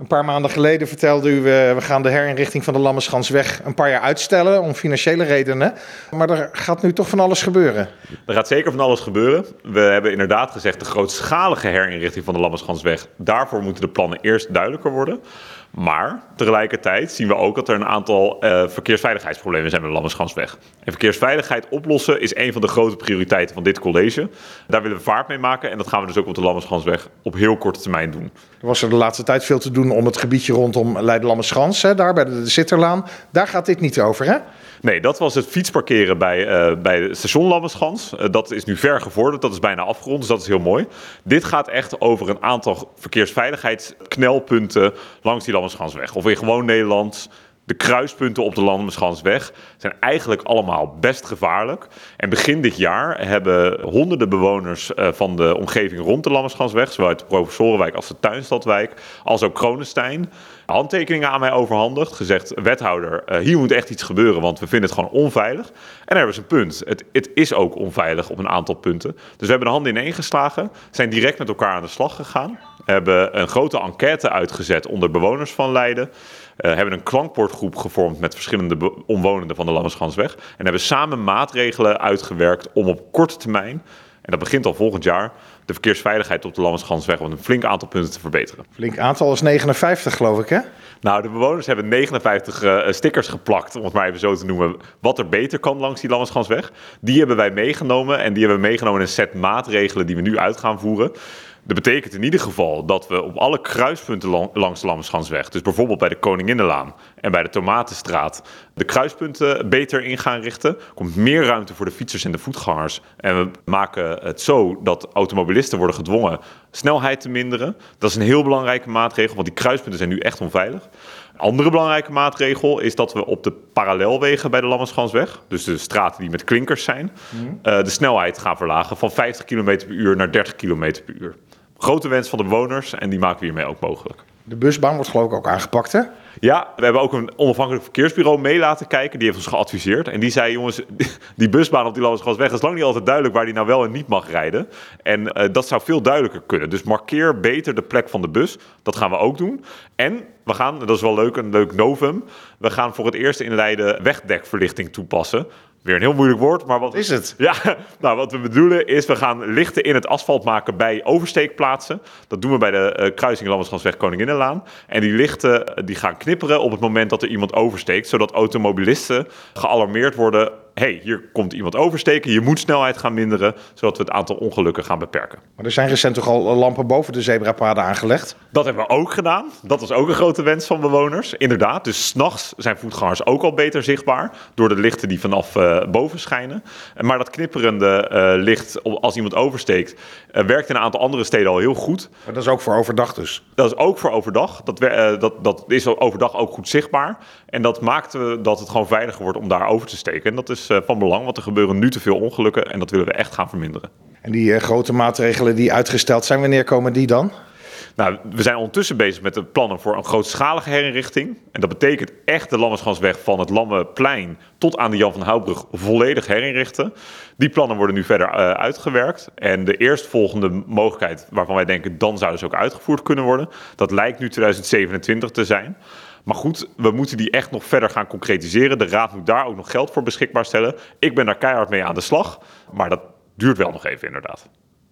Een paar maanden geleden vertelde u, we gaan de herinrichting van de Lammerschansweg een paar jaar uitstellen om financiële redenen. Maar er gaat nu toch van alles gebeuren. Er gaat zeker van alles gebeuren. We hebben inderdaad gezegd de grootschalige herinrichting van de Lammerschansweg. Daarvoor moeten de plannen eerst duidelijker worden. Maar tegelijkertijd zien we ook dat er een aantal uh, verkeersveiligheidsproblemen zijn met de Lammerschansweg. En verkeersveiligheid oplossen is een van de grote prioriteiten van dit college. Daar willen we vaart mee maken en dat gaan we dus ook op de Lammerschansweg op heel korte termijn doen. Er was er de laatste tijd veel te doen om het gebiedje rondom Leiden-Lammerschans, daar bij de, Zitterlaan. Daar gaat dit niet over, hè? Nee, dat was het fietsparkeren bij, uh, bij station Lammerschans. Uh, dat is nu ver gevorderd, dat is bijna afgerond, dus dat is heel mooi. Dit gaat echt over een aantal verkeersveiligheidsknelpunten langs die Lammerschansweg. Of in gewoon Nederland de kruispunten op de Landerschansweg zijn eigenlijk allemaal best gevaarlijk. En begin dit jaar hebben honderden bewoners uh, van de omgeving rond de Landerschansweg, zowel uit de Professorenwijk als de Tuinstadwijk, als ook Kronenstein, handtekeningen aan mij overhandigd. Gezegd, wethouder, uh, hier moet echt iets gebeuren, want we vinden het gewoon onveilig. En daar hebben ze een punt. Het, het is ook onveilig op een aantal punten. Dus we hebben de handen ineen geslagen, zijn direct met elkaar aan de slag gegaan. Hebben een grote enquête uitgezet onder bewoners van Leiden. Uh, hebben een klankbordgroep gevormd met verschillende omwonenden van de Lammerschansweg. En hebben samen maatregelen uitgewerkt om op korte termijn, en dat begint al volgend jaar, de verkeersveiligheid op de Lammerschansweg op een flink aantal punten te verbeteren. Flink aantal is 59 geloof ik hè? Nou, de bewoners hebben 59 uh, stickers geplakt, om het maar even zo te noemen, wat er beter kan langs die Lammerschansweg. Die hebben wij meegenomen en die hebben we meegenomen in een set maatregelen die we nu uit gaan voeren. Dat betekent in ieder geval dat we op alle kruispunten langs de Lammerschansweg, dus bijvoorbeeld bij de Koninginnenlaan en bij de Tomatenstraat, de kruispunten beter in gaan richten. Er komt meer ruimte voor de fietsers en de voetgangers. En we maken het zo dat automobilisten worden gedwongen snelheid te minderen. Dat is een heel belangrijke maatregel, want die kruispunten zijn nu echt onveilig. Een andere belangrijke maatregel is dat we op de parallelwegen bij de Lammerschansweg, dus de straten die met klinkers zijn, mm. uh, de snelheid gaan verlagen van 50 km per uur naar 30 km per uur. Grote wens van de bewoners en die maken we hiermee ook mogelijk. De busbaan wordt geloof ik ook aangepakt, hè? Ja, we hebben ook een onafhankelijk verkeersbureau mee laten kijken. Die heeft ons geadviseerd. En die zei, jongens, die busbaan op die Landersgasweg is lang niet altijd duidelijk waar die nou wel en niet mag rijden. En uh, dat zou veel duidelijker kunnen. Dus markeer beter de plek van de bus. Dat gaan we ook doen. En we gaan, dat is wel leuk, een leuk novum. We gaan voor het eerst in Leiden wegdekverlichting toepassen. Weer een heel moeilijk woord, maar wat is het? Ja, nou wat we bedoelen is, we gaan lichten in het asfalt maken bij oversteekplaatsen. Dat doen we bij de uh, kruising Lammersgansweg Koninginnenlaan. En die lichten die gaan knipperen op het moment dat er iemand oversteekt, zodat automobilisten gealarmeerd worden hey, hier komt iemand oversteken, je moet snelheid gaan minderen, zodat we het aantal ongelukken gaan beperken. Maar er zijn recent toch al lampen boven de zebrapaden aangelegd? Dat hebben we ook gedaan. Dat was ook een grote wens van bewoners. Inderdaad, dus s'nachts zijn voetgangers ook al beter zichtbaar door de lichten die vanaf uh, boven schijnen. Maar dat knipperende uh, licht als iemand oversteekt, uh, werkt in een aantal andere steden al heel goed. Maar dat is ook voor overdag dus? Dat is ook voor overdag. Dat, dat, dat is overdag ook goed zichtbaar. En dat maakt dat het gewoon veiliger wordt om daar over te steken. En dat is van belang, want er gebeuren nu te veel ongelukken en dat willen we echt gaan verminderen. En die uh, grote maatregelen die uitgesteld zijn, wanneer komen die dan? Nou, we zijn ondertussen bezig met de plannen voor een grootschalige herinrichting. En dat betekent echt de Lammersgansweg van het Lammeplein tot aan de Jan van Houtbrug volledig herinrichten. Die plannen worden nu verder uh, uitgewerkt. En de eerstvolgende mogelijkheid waarvan wij denken dan zouden ze ook uitgevoerd kunnen worden, dat lijkt nu 2027 te zijn. Maar goed, we moeten die echt nog verder gaan concretiseren. De Raad moet daar ook nog geld voor beschikbaar stellen. Ik ben daar keihard mee aan de slag, maar dat duurt wel nog even inderdaad.